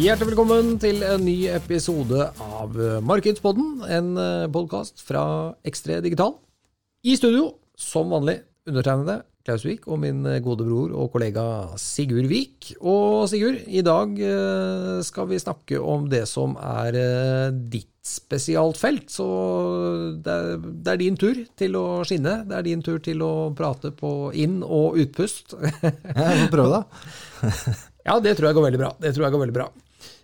Hjertelig velkommen til en ny episode av Markedspodden, en podkast fra X3 Digital. I studio, som vanlig, undertegnede Klaus Wiik og min gode bror og kollega Sigurd Vik. Og Sigurd, i dag skal vi snakke om det som er ditt spesialt felt, Så det er, det er din tur til å skinne. Det er din tur til å prate på inn- og utpust. Jeg får prøve, da. Ja, det tror jeg går veldig bra. Det tror jeg går veldig bra.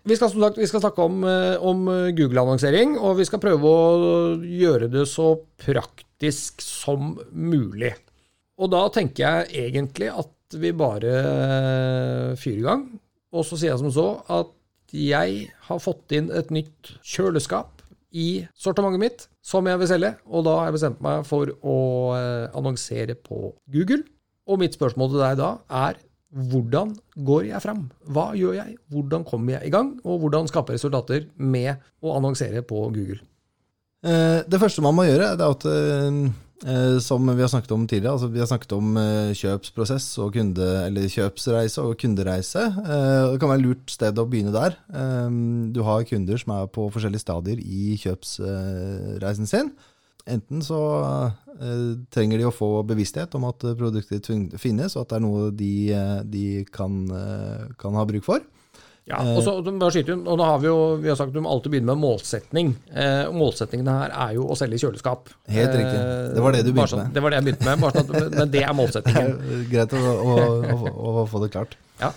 Vi skal, sagt, vi skal snakke om, om Google-annonsering, og vi skal prøve å gjøre det så praktisk som mulig. Og da tenker jeg egentlig at vi bare fyrer i gang. Og så sier jeg som så at jeg har fått inn et nytt kjøleskap i sortimentet mitt som jeg vil selge, og da har jeg bestemt meg for å annonsere på Google. Og mitt spørsmål til deg da er hvordan går jeg fram? Hva gjør jeg? Hvordan kommer jeg i gang? Og hvordan skape resultater med å annonsere på Google? Det første man må gjøre, det er at som vi har snakket om tidligere, altså vi har snakket om kjøpsprosess og kunde, eller kjøpsreise og kundereise. Det kan være et lurt sted å begynne der. Du har kunder som er på forskjellige stadier i kjøpsreisen sin. Enten så eh, trenger de å få bevissthet om at produktet finnes, og at det er noe de, de kan, kan, ha bruk for. Ja, og så bare skyte inn, og da har Vi jo, vi har sagt at du må alltid begynne med målsetning. Eh, målsetningen her er jo å selge kjøleskap. Helt riktig. Det var det du begynte med. Det var det jeg begynte med, bare at, men det er målsetningen. Greit å, å, å, å, få det klart. Ja.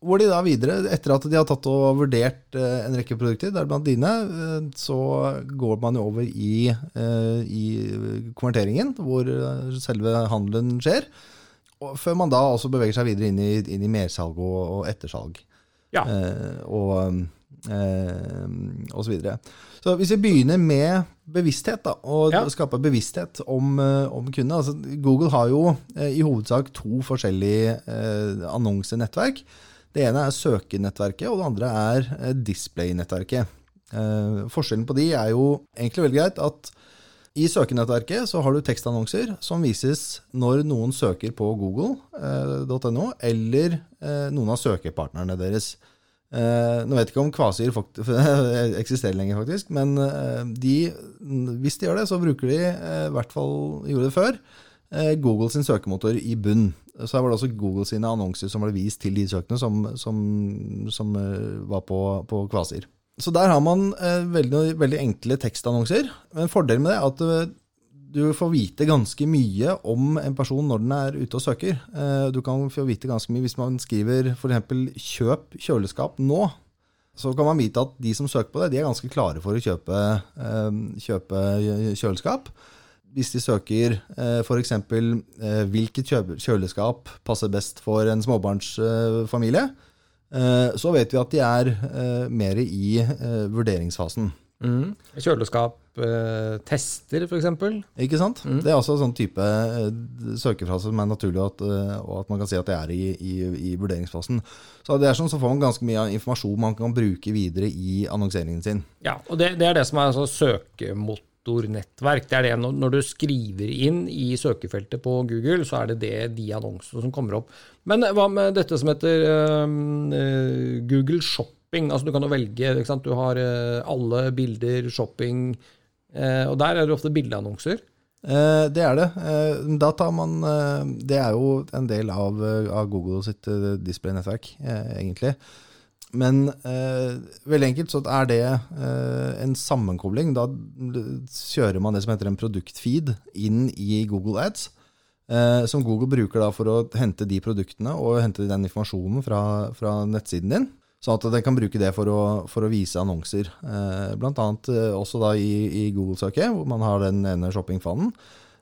Hvor de da videre, etter at de har tatt og vurdert en rekke produkter, deriblant dine, så går man jo over i, i konverteringen, hvor selve handelen skjer. Før man da også beveger seg videre inn i, inn i mersalg og, og ettersalg. Ja. Eh, og, eh, og så videre. Så hvis vi begynner med bevissthet, da, og Ja. skape bevissthet om, om kundene altså Google har jo eh, i hovedsak to forskjellige eh, annonsenettverk. Det ene er søkenettverket, og det andre er eh, display-nettverket. Eh, forskjellen på de er jo egentlig veldig greit at i søkenettverket så har du tekstannonser som vises når noen søker på google.no, eller eh, noen av søkepartnerne deres. Nå vet jeg ikke om Kvasir eksisterer lenger, faktisk, men de, hvis de gjør det, så bruker de, i hvert fall gjorde det før, Google sin søkemotor i bunn. Så var det også Google sine annonser som ble vist til de søkene som, som, som eh, var på, på Kvasir. Så der har man eh, veldig, veldig enkle tekstannonser. Men fordelen med det er at eh, du får vite ganske mye om en person når den er ute og søker. Du kan få vite ganske mye hvis man skriver f.eks. 'kjøp kjøleskap nå'. Så kan man vite at de som søker på det, de er ganske klare for å kjøpe, kjøpe kjøleskap. Hvis de søker eh, f.eks. Eh, 'hvilket kjøleskap passer best for en småbarnsfamilie', eh, så vet vi at de er eh, mer i vurderingsfasen. Mm. Kjøleskap, eh, tester f.eks. Ikke sant? Mm. Det er også en sånn type søkefrase som er naturlig, at, og at man kan si at det er i, i, i vurderingsfasen. Så det er sånn, så får man ganske mye informasjon man kan bruke videre i annonseringen sin. Ja, og det, det er det som er altså søkemotornettverk. Det er det når, du skriver inn i søkefeltet på Google, så er det det, de annonsene som kommer opp. Men hva med dette som heter øh, Google Shopping? Altså Du kan jo velge. Du har uh, alle bilder, shopping, uh, og der er det ofte bildeannonser. Eh, det er det. Eh, da tar man eh, Det er jo en del av, eh, av Google sitt eh, display-nettverk, eh, egentlig. Men eh, veldig enkelt så er det eh, en sammenkobling. Da kjører man det som heter en produktfeed inn i Google Ads. Eh, som Google bruker da for å hente de produktene og hente den informasjonen fra, fra nettsiden din. Sånn at den kan bruke det for å, for å vise annonser. Eh, blant annet eh, også da i, i Google-søket, hvor man har den ene shoppingfanen.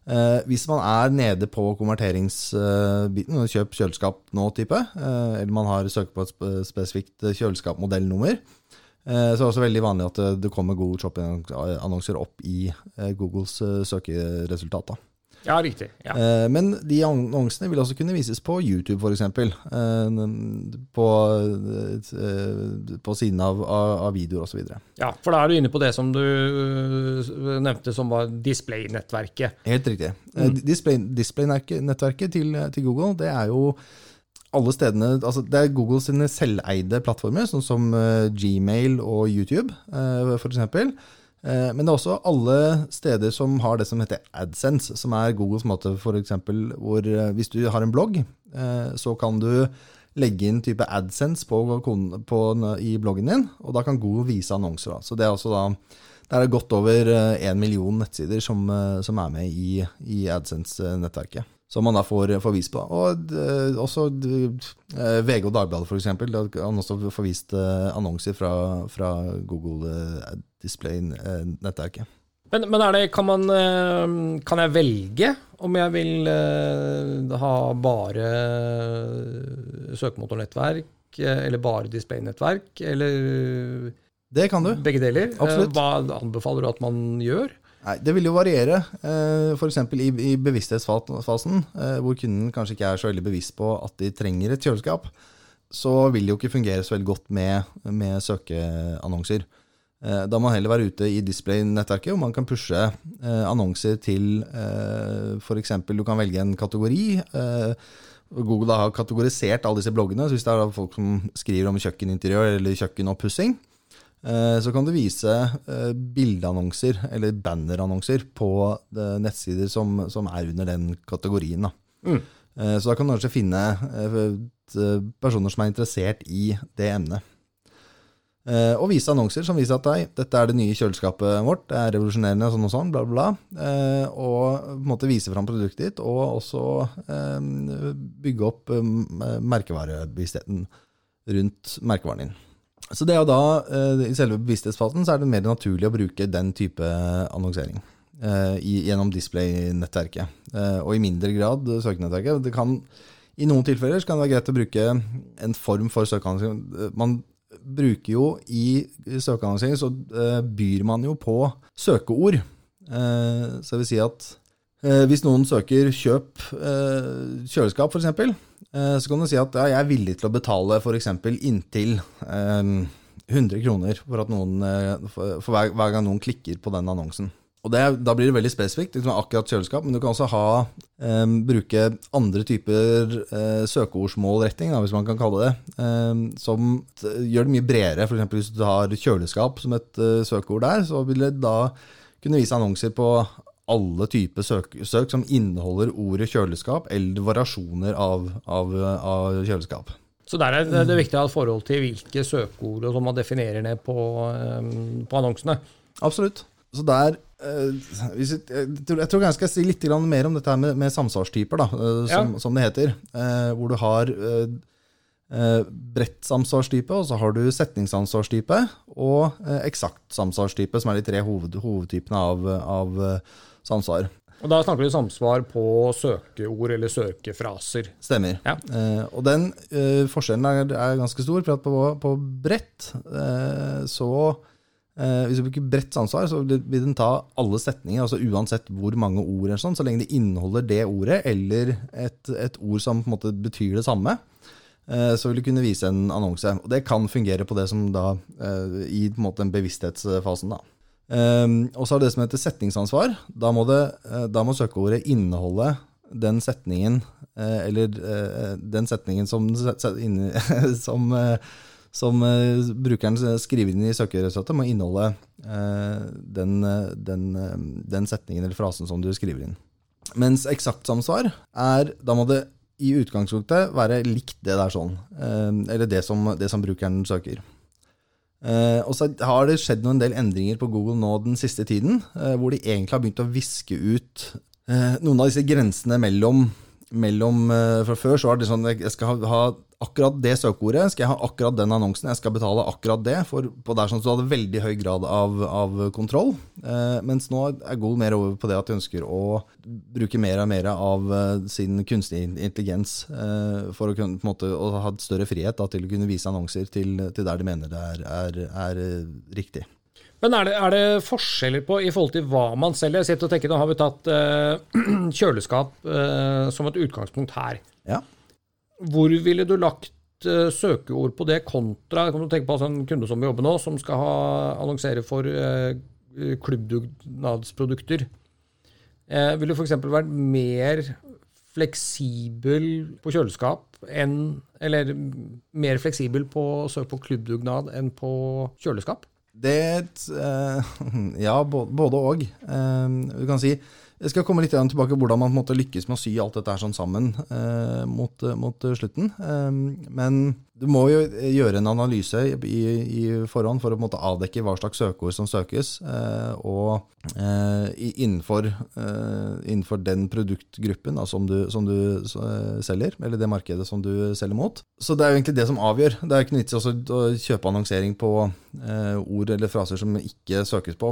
Eh, hvis man er nede på konverteringsbiten, eh, kjøp kjøleskap nå-type, eh, eller man har søkt på et spesifikt kjøleskapmodellnummer, Eh, Så er det også veldig vanlig at det, det kommer Google Shopping-annonser opp i eh, Googles eh, søkeresultat. Ja, riktig. Ja. Eh, Men de annonsene vil også kunne vises på YouTube, f.eks. På, eh, på siden av, av videoer osv. ja, for da er du inne på det som du nevnte som var display-nettverket. Helt riktig. Eh, Display, Display-nettverket til, til Google det er jo alle stedene, altså Det er Google sine selveide plattformer, sånn som eh, Gmail og YouTube, f.eks. Uh, men det er også alle steder som har det som heter AdSense, som er Googles måte f.eks. hvor eh, hvis du har en blogg, eh, så kan du legge inn type AdSense på, på, i bloggen din, og da kan Google vise annonser. Da. Så det er også da der er godt over én million nettsider som, eh, som er med i, i AdSense-nettverket. Som man da får, får vist på. Og eh, også eh, VG og Dagbladet, f.eks. Da kan også få vist eh, annonser fra, fra Google Display-nettverket. Men, men er det, kan, man, kan jeg velge om jeg vil ha bare søkemotornettverk, eller bare display-nettverk, eller Det kan du. begge deler? Absolutt. Hva anbefaler du at man gjør? Nei, Det vil jo variere. F.eks. I, i bevissthetsfasen, eh, hvor kunden kanskje ikke er så veldig bevisst på at de trenger et kjøleskap, så vil det jo ikke fungere så veldig godt med, med søkeannonser. Eh, Da må man heller være ute i display-nettverket, hvor man kan pushe eh, annonser til f.eks. du kan velge en kategori. eh, Google har kategorisert alle disse bloggene, så hvis det er folk som skriver om kjøkkeninteriør eller kjøkkenoppussing, Eh, så kan du vise eh, bildeannonser eller bannerannonser på eh, nettsider som, som er under den kategorien. Da. Mm. Eh, Så da kan du kanskje finne eh, personer som er interessert i det emnet. Eh, Og vise annonser som viser at nei, dette er det nye kjøleskapet vårt, det er revolusjonerende, og sånn og sånn, bla, bla. bla. Eh, Og på en måte vise fram produktet ditt, og også eh, bygge opp eh, merkevarebevisstheten rundt merkevaren din. Så det er jo da, eh, i selve bevissthetsfasen, så er det mer naturlig å bruke den type annonsering eh, gjennom display-nettverket. Eh, og i mindre grad søkenettverket. Det kan, I noen tilfeller kan det være greit å bruke en form for søkeannonsering. Eh, Man bruker jo i søkeannonsering, så eh, byr man jo på søkeord. Eh, så det vil si at eh, hvis noen søker 'kjøp eh, kjøleskap', f.eks., Eh, så kan du si at ja, jeg er villig til å betale f.eks. inntil eh, 100 kroner for, noen, eh, for, hver, hver gang noen klikker på den annonsen. Og det, Da blir det veldig spesifikt, liksom akkurat kjøleskap, men du kan også ha, eh, bruke andre typer eh, søkeordsmålretting, hvis man kan kalle det det, eh, som gjør det mye bredere. F.eks. hvis du har kjøleskap som et eh, søkeord der, så vil det da kunne vise annonser på alle typer søk, søk som inneholder ordet kjøleskap, eller variasjoner av, av, av kjøleskap. Så der er det, det viktig å ha et forhold til hvilke søkeord som man definerer ned på, øh, på annonsene. Absolutt. Så der eh, jeg, tror, jeg skal si litt mer om dette med, med samsvarstyper, da, som, som, som det heter. Eh, hvor du har eh, eh, bredt samsvarstype, og så har du setningssamsvarstype, og eh, eksakt samsvarstype, som er de tre hoved, hovedtypene av, av eh, samsvar. Og Da snakker vi samsvar på søkeord eller søkefraser. Stemmer. Ja. Eh, og den eh, forskjellen er, er ganske stor, for at på, på bredt eh, så eh, Hvis du bruker bredt samsvar, så vil den ta alle setninger, altså uansett hvor mange ord, eller sånn, så lenge det inneholder det ordet, eller et, et ord som på en måte betyr det samme. eh, Så vil du kunne vise en annonse. Og det kan fungere på det som da eh, i på en måte den bevissthetsfasen. da. Um, og så har det som heter setningsansvar. Da må, det, eh, da må søkeordet inneholde den setningen, eh, eller eh, den setningen som, som, som brukeren skriver inn i søkeresultatet, må inneholde eh, den, den, den setningen eller frasen som du skriver inn. Mens eksaktsamsvar er Da må det i utgangspunktet være likt det der sånn, eller det som, det som brukeren søker. Eh, og så har det skjedd noen del endringer på Google nå den siste tiden, uh, hvor de egentlig har begynt å viske ut uh, noen av disse grensene mellom, mellom Fra før så var det sånn jeg skal ha, ha akkurat det søkeordet, skal jeg ha akkurat den annonsen, jeg skal betale akkurat det. For på der sånn, så hadde veldig høy grad av, av kontroll. Eh, mens nå er Google mer over på det at de ønsker å bruke mer og mer av eh, sin kunstige intelligens eh, for å, kunne, på en måte, å ha større frihet da, til å kunne vise annonser til, til der de mener det er, er, er eh, riktig. Men er det, er det, forskjeller på i forhold til hva man selger? Jeg sitter og tenker, Nå har vi tatt eh, kjøleskap eh, som et utgangspunkt her. Ja. Hvor ville du lagt uh, søkeord på det kontra Kan du tenke på altså, en kunde som jobber nå, som skal ha, annonsere for uh, klubbdugnadsprodukter? Uh, vil du f.eks. vært mer fleksibel på kjøleskap enn Eller mer fleksibel på å søke på klubbdugnad enn på kjøleskap? Det Ja, både og. Du kan si jeg skal komme litt tilbake på hvordan man måte, lykkes med å sy alt dette her sånn sammen eh, mot, mot, slutten. Eh, men du må jo gjøre en analyse i, i forhånd for å måte, avdekke hva slags søkeord som søkes, eh, og eh, innenfor, eh, innenfor, den produktgruppen da, som, du, som, du, eh, selger, eller det markedet som du selger mot. Så det er jo egentlig det som avgjør. Det er ikke nyttig å kjøpe annonsering på eh, ord eller fraser som ikke søkes på,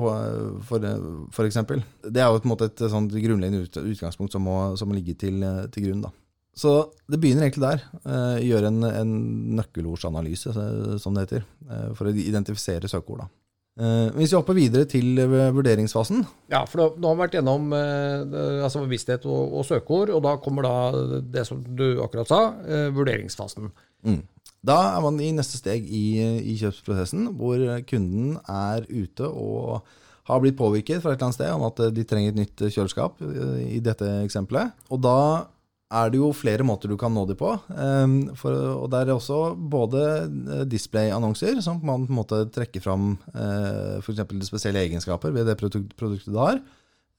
for, eksempel. Det er jo på en måte et sånt grunnleggende utgangspunkt som må, som må ligge til, til grunn. da. Så det begynner egentlig der. Uh, gjøre en, en nøkkelordsanalyse, som det heter, uh, for å identifisere søkeorda. Uh, hvis vi hopper videre til vurderingsfasen Ja, for nå har vi vært gjennom altså bevissthet og, og, søkeord, og da kommer da det som du akkurat sa, vurderingsfasen. Mm. Da er man i neste steg i, i kjøpsprosessen, hvor kunden er ute og har blitt påvirket fra et eller annet sted om at de trenger et nytt kjøleskap, i dette eksempelet. Og da er det jo flere måter du kan nå dem på. Um, for, og det er også både eh, displayannonser, som man på en måte trekker fram uh, f.eks. spesielle egenskaper ved det produktet du har.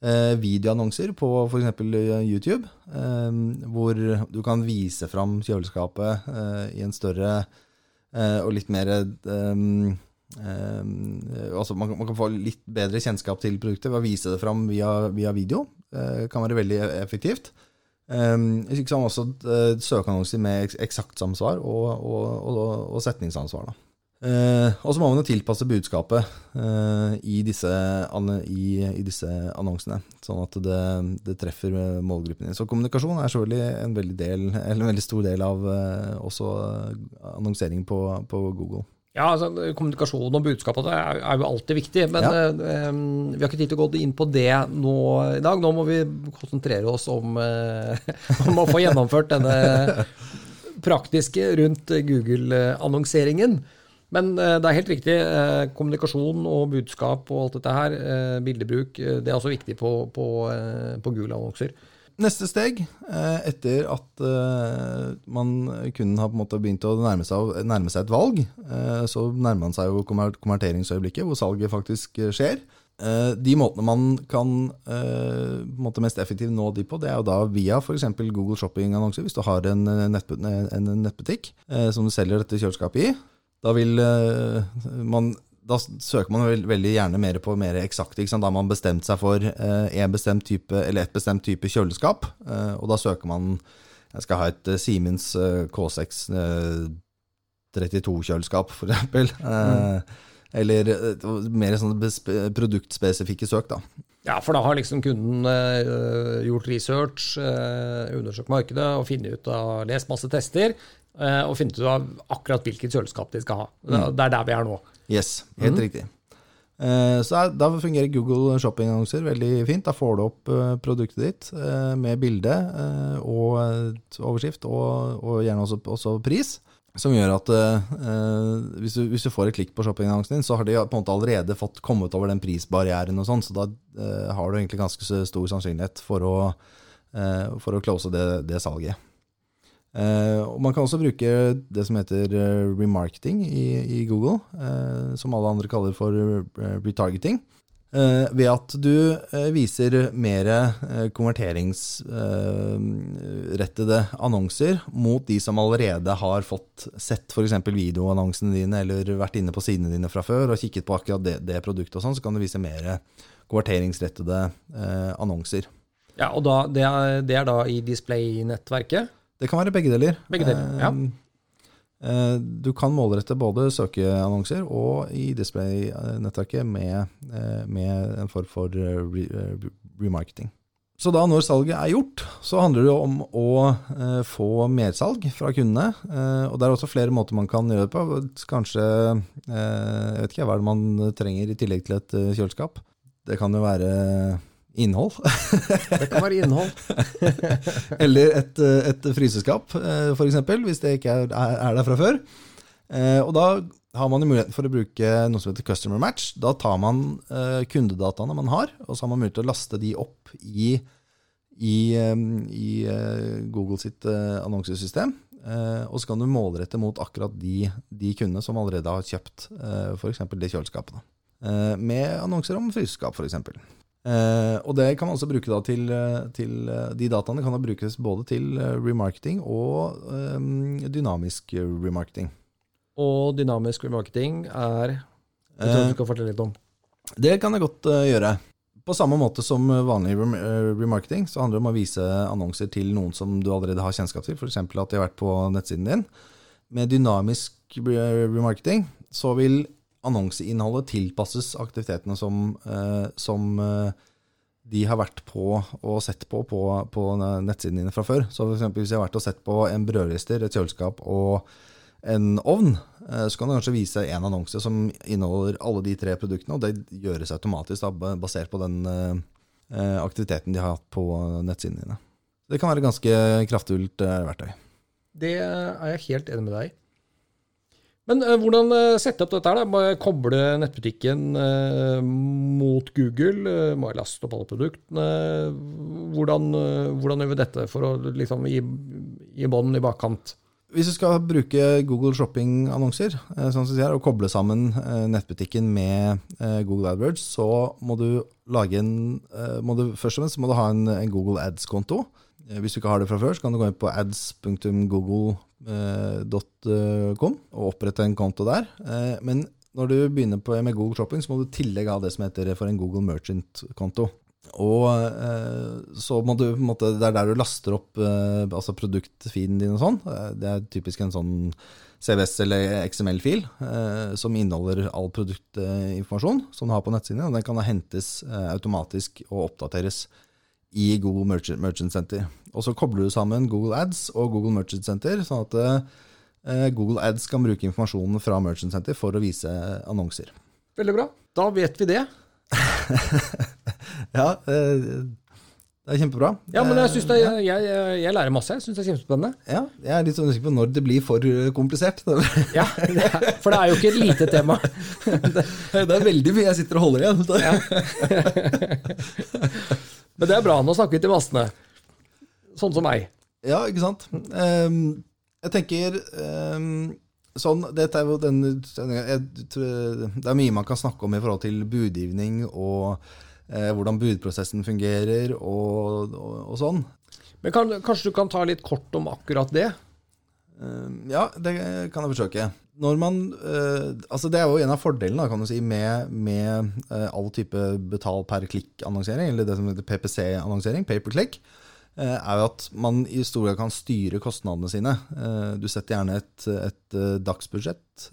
Uh, videoannonser på f.eks. YouTube, um, hvor du kan vise fram kjøleskapet i en større og litt mer um, altså man, kan få litt bedre kjennskap til produktet ved å vise det fram via, via video. Det kan være veldig effektivt. Um, ikke sant, også uh, søkeannonser med eksaktsamsvar og, og, og, og setningsansvar. Uh, og så må man jo tilpasse budskapet uh, i, disse, i, i, disse, annonsene, sånn at det, det treffer målgruppen din. Så kommunikasjon er selvfølgelig en veldig, del, en veldig stor del av uh, også annonsering på, på Google. Ja, altså, Kommunikasjon og budskap er, er, jo alltid viktig. Men ja. eh, vi har ikke tid til å gå inn på det nå i dag. Nå må vi konsentrere oss om, eh, om å få gjennomført denne praktiske rundt Google-annonseringen. Men eh, det er helt riktig. Eh, kommunikasjon og budskap og alt dette her, eh, bildebruk, eh, det er også viktig på, på, på Google-annonser. Neste steg, eh, etter at eh, man kun har begynt å nærme seg, nærme seg et valg, eh, så nærmer man seg jo konverteringsøyeblikket, hvor salget faktisk skjer. De måtene man kan måte mest effektivt nå de på, det er jo da via f.eks. Google Shopping-annonser. Hvis du har en nettbutikk som du selger dette kjøleskapet i, da vil man da søker man veldig gjerne mer på mer eksakte. Da har man bestemt seg for eh, en bestemt type, eller et bestemt type kjøleskap. Eh, og da søker man Jeg skal ha et eh, Siemens K6 32-kjøleskap, f.eks. Mm. Eller mer sånne produktspesifikke søk, da. Ja, for da har liksom kunden uh, gjort research, uh, undersøkt markedet og funnet ut av, lest masse tester og finne ut av akkurat hvilket kjøleskap de skal ha. Mm. Det er der vi er nå. Yes, helt mm. riktig. Eh, så Da fungerer Google shoppingannonser veldig fint. Da får du opp eh, produktet ditt eh, med bilde og overskrift, og, og gjerne også, også, pris. Som gjør at hvis du, hvis, du, får et klikk på shoppingannonsen din, så har de på en måte allerede fått kommet over den prisbarrieren, og sånn, så da har du egentlig ganske stor sannsynlighet for å, for å close det, det salget. Uh, og Man kan også bruke det som heter uh, remarketing i, i Google, uh, som alle andre kaller for retargeting. ved at du viser mer konverteringsrettede annonser mot de som allerede har fått sett f.eks. videoannonsene dine, eller vært inne på sidene dine fra før og kikket på akkurat det, det produktet, og sånn, så kan du vise mer konverteringsrettede annonser. Ja, og da, det, er, det er da i display-nettverket? Det kan være begge deler. Begge deler, ja. Ehm, Eh, du kan målrette både søkeannonser og i display-nettverket med, eh, med en form for eh, re eh, remarketing. Så da når salget er gjort, så handler det om å eh, få mersalg fra kundene. Eh, og det er også flere måter man kan gjøre det på. Kanskje eh, Jeg vet ikke hva er det man trenger i tillegg til et eh, kjøleskap. Det kan jo være innhold. Det kan være innhold. Eller et, et fryseskap, eh, f.eks., hvis det ikke er, er der fra før. Eh, Og da har man muligheten for å bruke noe som heter customer match. Da tar man eh, kundedataene man har, og så har man mulighet til å laste de opp i, i, i Google sitt annonsesystem. Og så kan du målrette mot akkurat de, de kundene som allerede har kjøpt f.eks. det kjøleskapet. Eh, med annonser om fryseskap, f.eks. Eh, og det kan man også bruke da til, eh, til eh, De dataene kan da brukes både til remarketing og eh, dynamisk remarketing. Og dynamisk remarketing er Jeg tror du skal fortelle litt om. Det kan jeg godt eh, gjøre. På samme måte som vanlig remarketing, så handler det om å vise annonser til noen som du allerede har kjennskap til, f.eks. at de har vært på nettsiden din. Med dynamisk remarketing så vil annonseinnholdet tilpasses aktivitetene som, eh, som eh, de har vært på og sett på på, på nettsiden dine fra før. Så eksempel hvis jeg har vært og sett på en brødrister, et kjøleskap og en ovn, eh, så kan du kanskje vise en annonse som inneholder alle de tre produktene, og det gjøres automatisk da, basert på den aktiviteten de har hatt på nettsidene dine. Det kan være ganske kraftfullt verktøy. Det er jeg helt enig med deg i. Men uh, hvordan eh, sette opp dette her? da? Må koble nettbutikken uh, mot Google? Uh, må jeg laste opp alle produktene? Hvordan, hvordan gjør vi dette for å liksom gi, gi bånd i bakkant? Hvis du skal bruke Google Shopping-annonser sånn sier, og koble sammen nettbutikken med Google AdWords, så må du en må du, Først og fremst må du ha en, en Google Ads-konto. Hvis du ikke har det fra før, så kan du gå inn på ads.google.com og opprette en konto der. Eh, Men når du begynner på, med Google Shopping, så må du i tillegg ha det som heter for en Google Merchant-konto. Og eh, så må du, måte, Det er der du laster opp eh, altså produktfeeden din og sånn. Det er typisk en sånn CVS eller XML-fil som inneholder all produktinformasjon som du har på nettsiden. Og den kan da hentes automatisk og oppdateres i Google Merchant, Merchant Center. Og så kobler du sammen Google Ads og Google Merchant Center, sånn at eh, Google Ads kan bruke informasjonen fra Merchant Center for å vise annonser. Veldig bra. Da vet vi det. Ja, eh, det er kjempebra. Ja, men jeg, Eh, synes det, jeg, jeg, jeg lærer masse. Jeg syns det er kjempespennende. Ja, jeg er litt sånn usikker på når det blir for eh, komplisert. Ja, det For det er jo ikke et lite tema. Det er veldig mye jeg sitter og holder igjen. Men det er bra. Nå snakker vi til massene. Sånn som meg. Ja, ikke sant. Um, jeg tenker um, sånn, dette er jo den Det er mye man kan snakke om i forhold til budgivning og eh, hvordan budprosessen fungerer og, og, og sånn. Men kan, kanskje du kan ta litt kort om akkurat det? Um, ja, det kan jeg forsøke. Når man, eh, altså det er jo en av fordelene kan du si, med, med eh, all type betal per klikk-annonsering, eller det som heter PPC-annonsering, pay per eh, er jo at man i stor grad kan styre kostnadene sine. Du setter gjerne et, et dagsbudsjett,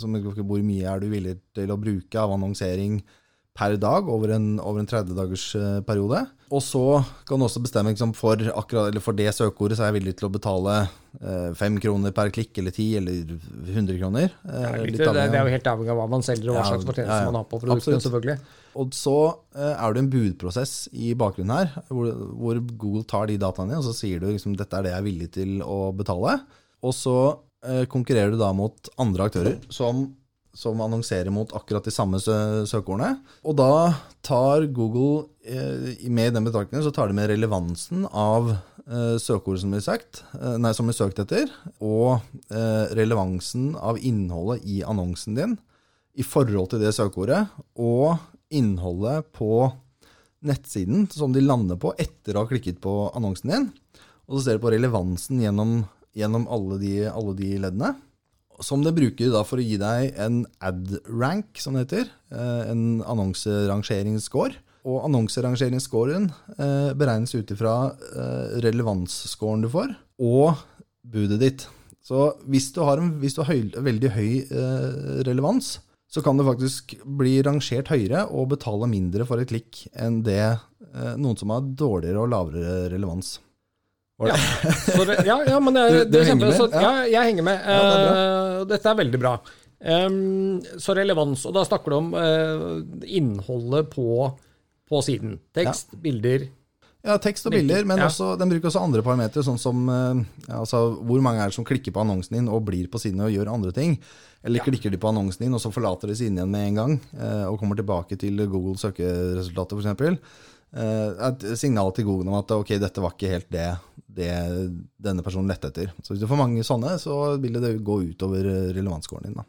som hvor mye er du villig til å bruke av annonsering per dag over en, over en 30 dagers periode. Og så kan du også bestemme liksom, for, akkurat, eller for det søkeordet så er jeg villig til å betale eh, fem kroner per klikk, eller ti, eller 100 kroner. Eh, litt det, det er jo helt avhengig av hva man selger, og hva Ja, slags fortjeneste ja, ja. man har på produktene. Selvfølgelig. Og så eh, er det en budprosess i bakgrunnen her, hvor, hvor Google tar de dataene og så sier du liksom dette er det jeg er villig til å betale. Og så eh, konkurrerer du da mot andre aktører som, som annonserer mot akkurat de samme sø søkeordene. Og da tar Google eh, med den betraktningen så tar de med relevansen av eh, søkeordet som blir sagt, eh, nei, som blir søkt etter, og relevansen av innholdet i annonsen din i forhold til det søkeordet, og innholdet på nettsiden som de lander på etter å ha klikket på annonsen din. Og så ser du på relevansen gjennom, gjennom alle, de, alle de leddene. Som det bruker da for å gi deg en ad-rank, som det heter. eh, En annonserangeringsscore. Og annonserangeringsscoren eh, beregnes ut ifra eh, relevansscoren du får, og budet ditt. Så hvis du har en hvis du har høy, veldig høy relevans, så kan du faktisk bli rangert høyere og betale mindre for et klikk enn det noen som har dårligere og lavere relevans. Ja, det? ja, ja, men det, det, det, er henger med? så, ja. Ja. jeg henger med. Ja, dette er veldig bra. Så relevans, og da snakker du om eh, innholdet på, på siden. Tekst, bilder. Ja, tekst og bilder, men ja. også, den bruker også andre parametere, sånn som eh, ja, altså, hvor mange er det som klikker på annonsen din og blir på siden og gjør andre ting. Eller klikker de på annonsen din, og så forlater de siden igjen med en gang, eh, og kommer tilbake til Google søkeresultatet f.eks. Uh, et signal til Google om at ok, dette var ikke helt det, det denne personen lette etter. Så hvis du får mange sånne, så vil det gå utover eh, relevansscoren din. da.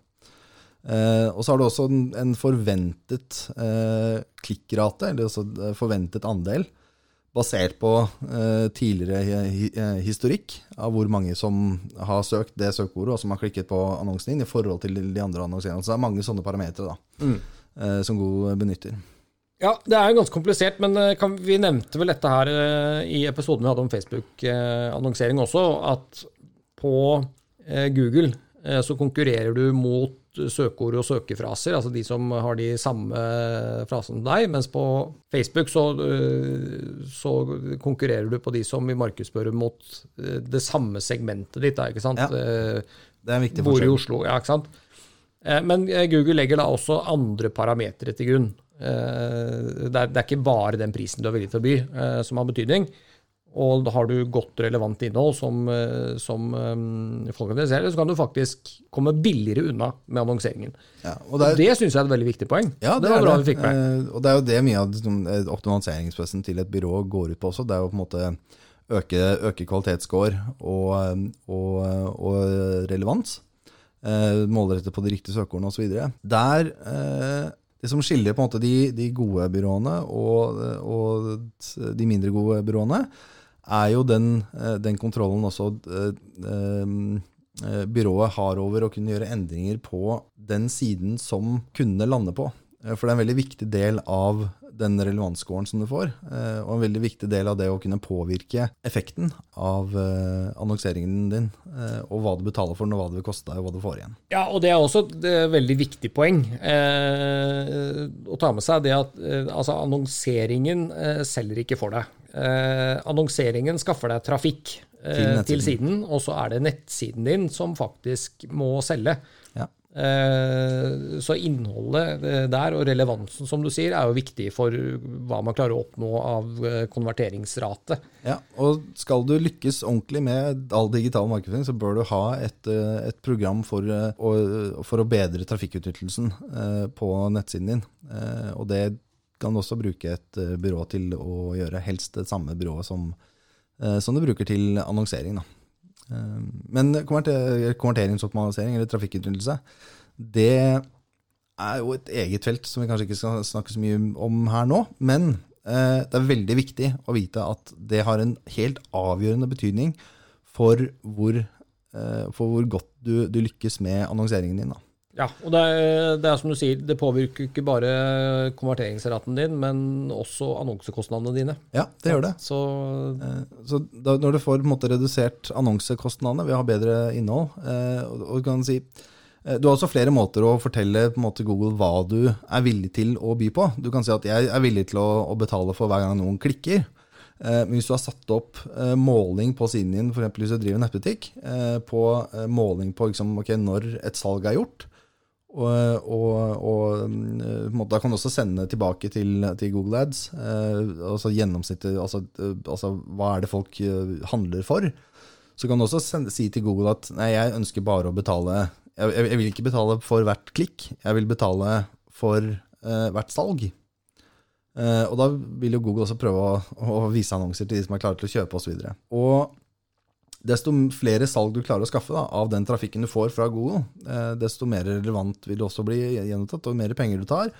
Eh, og så har du også en, en forventet eh, klikkrate, eller også eh, forventet andel, basert på eh, tidligere hi- hi- eh, historikk av hvor mange som har søkt det søkeordet, og som har klikket på annonsen din, i forhold til de andre annonsene. Så det er mange sånne parametere da, eh, som Google benytter. Ja, det er jo ganske komplisert, men eh, kan, vi nevnte vel dette her eh, i episoden vi hadde om Facebook-annonsering også, at på eh, Google så konkurrerer du mot søkeord og søkefraser, altså de som har de samme frasene som deg, mens på Facebook så, så konkurrerer du på de som vil markedsføre mot det samme segmentet ditt, ikke sant? Ja. Det er en viktig bor i. Oslo, ja, ikke sant? Men Google legger da også andre parametere til grunn. Eh, Det er, det er ikke bare den prisen du er villig til å by, eh, som har betydning. Og har du godt relevant innhold som, eh, som folk interesserer, så kan du faktisk komme billigere unna med annonseringen. Ja, og Og det er, det syns jeg er et veldig viktig poeng. Ja, det, var er bra det. vi fikk med. Og det er jo det mye av optimaliseringsprosessen til et byrå går ut på også. Det er jo på en måte øke, øke kvalitetsscore og, og, og relevans. målrettet målrette på de riktige søkeordene osv. Der eh, Det som skiller på en måte de, de gode byråene og, og de mindre gode byråene, er jo den, eh, den kontrollen også eh, eh, byrået har over å kunne gjøre endringer på den siden som kundene lander på. Eh, For det er en veldig viktig del av den relevansscoren som du får, eh, og en veldig viktig del av det å kunne påvirke effekten av eh, annonseringen din, og hva du betaler for den, og hva det vil koste deg, og hva du får igjen. Ja, og det er også et veldig viktig poeng eh, å ta med seg. Det at altså, annonseringen selger ikke for deg. Eh, annonseringen skaffer deg trafikk eh, Til til siden, og så er det nettsiden din som faktisk må selge. Ja. Eh, så innholdet eh, der og relevansen, som du sier, er jo viktig for hva man klarer å oppnå av eh, konverteringsrate. Ja, og skal du lykkes ordentlig med all digital markedsføring, så bør du ha et, et program for å, for å bedre trafikkutnyttelsen på nettsiden din. Og det kan du også bruke et byrå til å gjøre, helst det samme byrået som, som du bruker til annonsering. Da. Eh, Men konverteringsoptimalisering, eller trafikkutnyttelse, det er jo et eget felt som vi kanskje ikke skal snakke så mye om her nå. Men eh, det er veldig viktig å vite at det har en helt avgjørende betydning for hvor, eh, for hvor godt du, du lykkes med annonseringen din. Da. Ja, og det er, det er som du sier, det påvirker ikke bare konverteringsraten din, men også annonsekostnadene dine. Ja, det gjør det. Så Eh, Så da, når du får måte redusert annonsekostnadene ved å ha bedre innhold eh, og, og si eh, du har også flere måter å fortelle måte, Google hva du er villig til å by på. Du kan si at jeg er villig til å, å betale for hver gang noen klikker. Men hvis du har satt opp måling på siden din, f.eks. hvis du driver nettbutikk, på måling på liksom, okay, når et salg er gjort, og, og, og mm, da kan du også sende tilbake til, til Google Ads, eh, altså gjennomsnittet, altså, eh, altså hva er det folk eh, handler for. Så kan du også sende, si til Google at nei, jeg ønsker bare å betale, jeg, jeg jeg vil ikke betale for hvert klikk, jeg vil betale for eh, hvert salg. Eh, og da vil jo Google også prøve å, å vise annonser til de som er klare til å kjøpe osv. Og desto flere salg du klarer å skaffe da, av den trafikken du får fra Google, eh, desto mer relevant vil det også bli gjenopptatt, og mer penger du tar,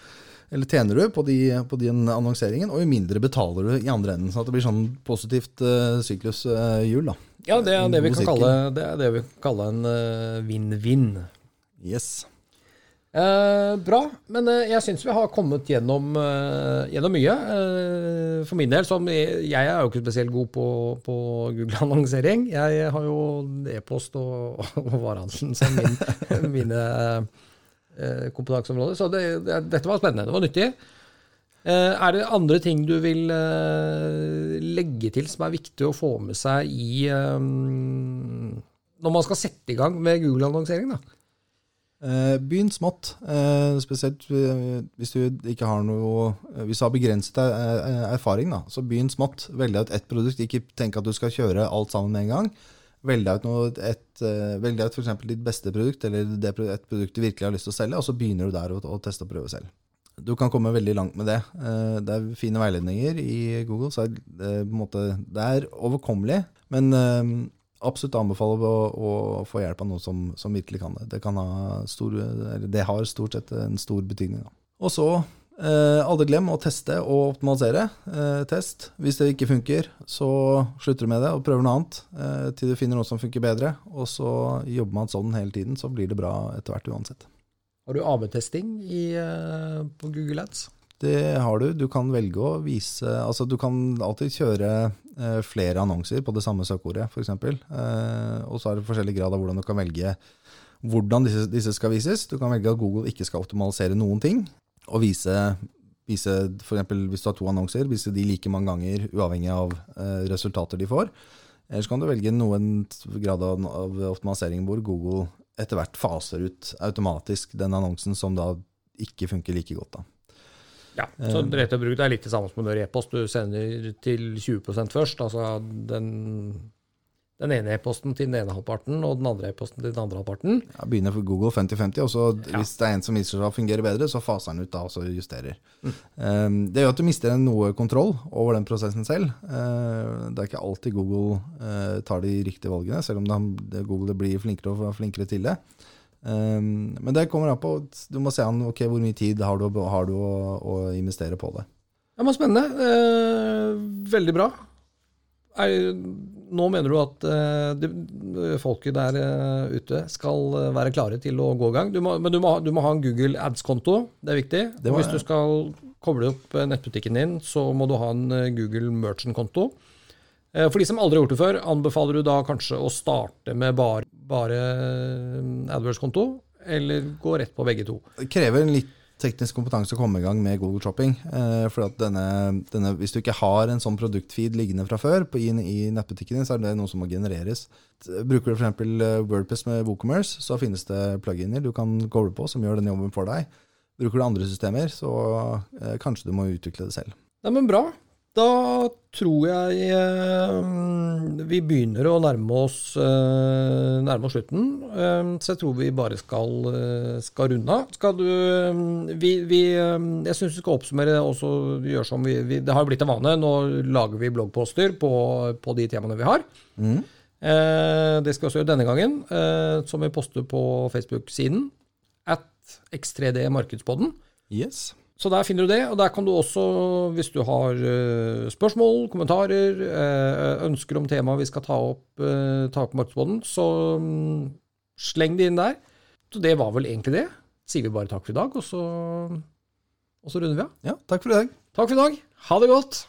eller tjener du på, de, på den annonseringen, og jo mindre betaler du i andre enden. sånn at det blir sånn positivt uh, syklushjul. da. ja, det er det vi kan kalle, det er det vi kan kalle en eh, vinn-vinn. Yes. Eh, bra, men eh, jeg syns vi har kommet gjennom, eh, gjennom mye. Eh, for min del, som jeg, jeg er jo ikke spesielt god på, på Google-annonsering. Jeg har jo e-post og, og varehandelen som min, mine eh, kompetanseområder. Så det, det, dette var spennende. Det var nyttig. Eh, er det andre ting du vil eh, legge til som er viktig å få med seg i eh, Når man skal sette i gang med Google-annonsering? da? Eh, Begynn smått, eh, spesielt eh, hvis du ikke har noe Hvis du har begrenset er- er- erfaring, da, så begynn smått. Velg deg ut ett produkt. Ikke tenk at du skal kjøre alt sammen med en gang. Velg deg ut, et, velg deg ut eksempel ditt beste produkt, eller det, et produkt du virkelig har lyst til å selge, og så begynner du der å, teste og prøve selv. Du kan komme veldig langt med det. Det er fine veiledninger i Google, så er på en måte, det er overkommelig. Men absolutt anbefale å, å få hjelp av noen som, som virkelig kan det. Det, kan ha stor, det har stort sett en stor betydning. Da. Og så eh, aldri glem å teste og optimalisere. Eh, test. Hvis det ikke funker, så slutter du med det og prøver noe annet eh, til du finner noe som funker bedre. Og så jobber man sånn hele tiden, så blir det bra etter hvert uansett. Har du AB-testing eh, på Google Ads? Det har du. Du kan velge å vise Altså, du kan alltid kjøre flere annonser på det samme søkeordet, f.eks. Eh, og så er det forskjellig grad av hvordan du kan velge hvordan disse, disse skal vises. Du kan velge at Google ikke skal optimalisere noen ting, og vise, vise f.eks. hvis du har to annonser, vise de like mange ganger uavhengig av eh, resultater de får. Eller så kan du velge noen grad av, av optimalisering hvor Google etter hvert faser ut automatisk den annonsen som da ikke funker like godt. da. Ja, så rett og bruk det er litt det samme som når e-post. Du sender til 20% først. Altså den, den ene e-posten til den ene halvparten, og den andre e-posten til den andre halvparten. Ja, begynner for Google 50-50, og så hvis det er en som viser seg å fungere bedre, så faser den ut da, og så justerer. Um, det gjør at du mister noe kontroll over den prosessen selv. Uh, det er ikke alltid Google uh, tar de riktige valgene, selv om de, Google blir flinkere og flinkere til det. Um, men det kommer an på Du må se an okay, hvor mye tid har du, har du å, å investere på det. Ja, men Spennende. Eh, veldig bra. Er, nå mener du at eh, det, folket der eh, ute skal eh, være klare til å gå i gang. Du må, men du må, du må ha en Google Ads-konto. Det er viktig. Det må hvis du skal koble opp eh, nettbutikken din, så må du ha en eh, Google Merchant-konto. Eh, For de som aldri har gjort det før, anbefaler du da kanskje å starte med bare, bare eh, AdWords-konto, eller gå rett på begge to? Det krever en litt teknisk kompetanse å komme i gang med Google Shopping. Eh, for at denne, denne, hvis du ikke har en sånn produktfeed liggende fra før på, i, i din, så er det noe som må genereres. Bruker du f.eks. Wordpress med WooCommerce, så finnes det pluginer du kan koble på som gjør den jobben for deg. Bruker du andre systemer, så eh, kanskje du må utvikle det selv. Nei, men bra. Da tror jeg eh, vi begynner å nærme oss, eh, nærme oss slutten. Eh, så jeg tror vi bare skal, eh, skal runde av. Skal du eh, vi, vi, eh, Jeg syns vi skal oppsummere og gjøre som vi, vi Det har blitt en vane. Nå lager vi bloggposter på, på de temaene vi har. Eh, det skal vi også gjøre denne gangen, eh, som vi poster på Facebook-siden. At X3D Markedspodden. Yes. Så der finner du det, og der kan du også, hvis du har eh, spørsmål, kommentarer, eh, ønsker om temaet vi skal ta opp, uh, ta opp på Markedsboden, så mm, sleng det inn der. Så det var vel egentlig det. Sier vi bare takk for i dag, og så, og så runder vi av. Ja, takk for i dag. Takk for i dag. Ha det godt.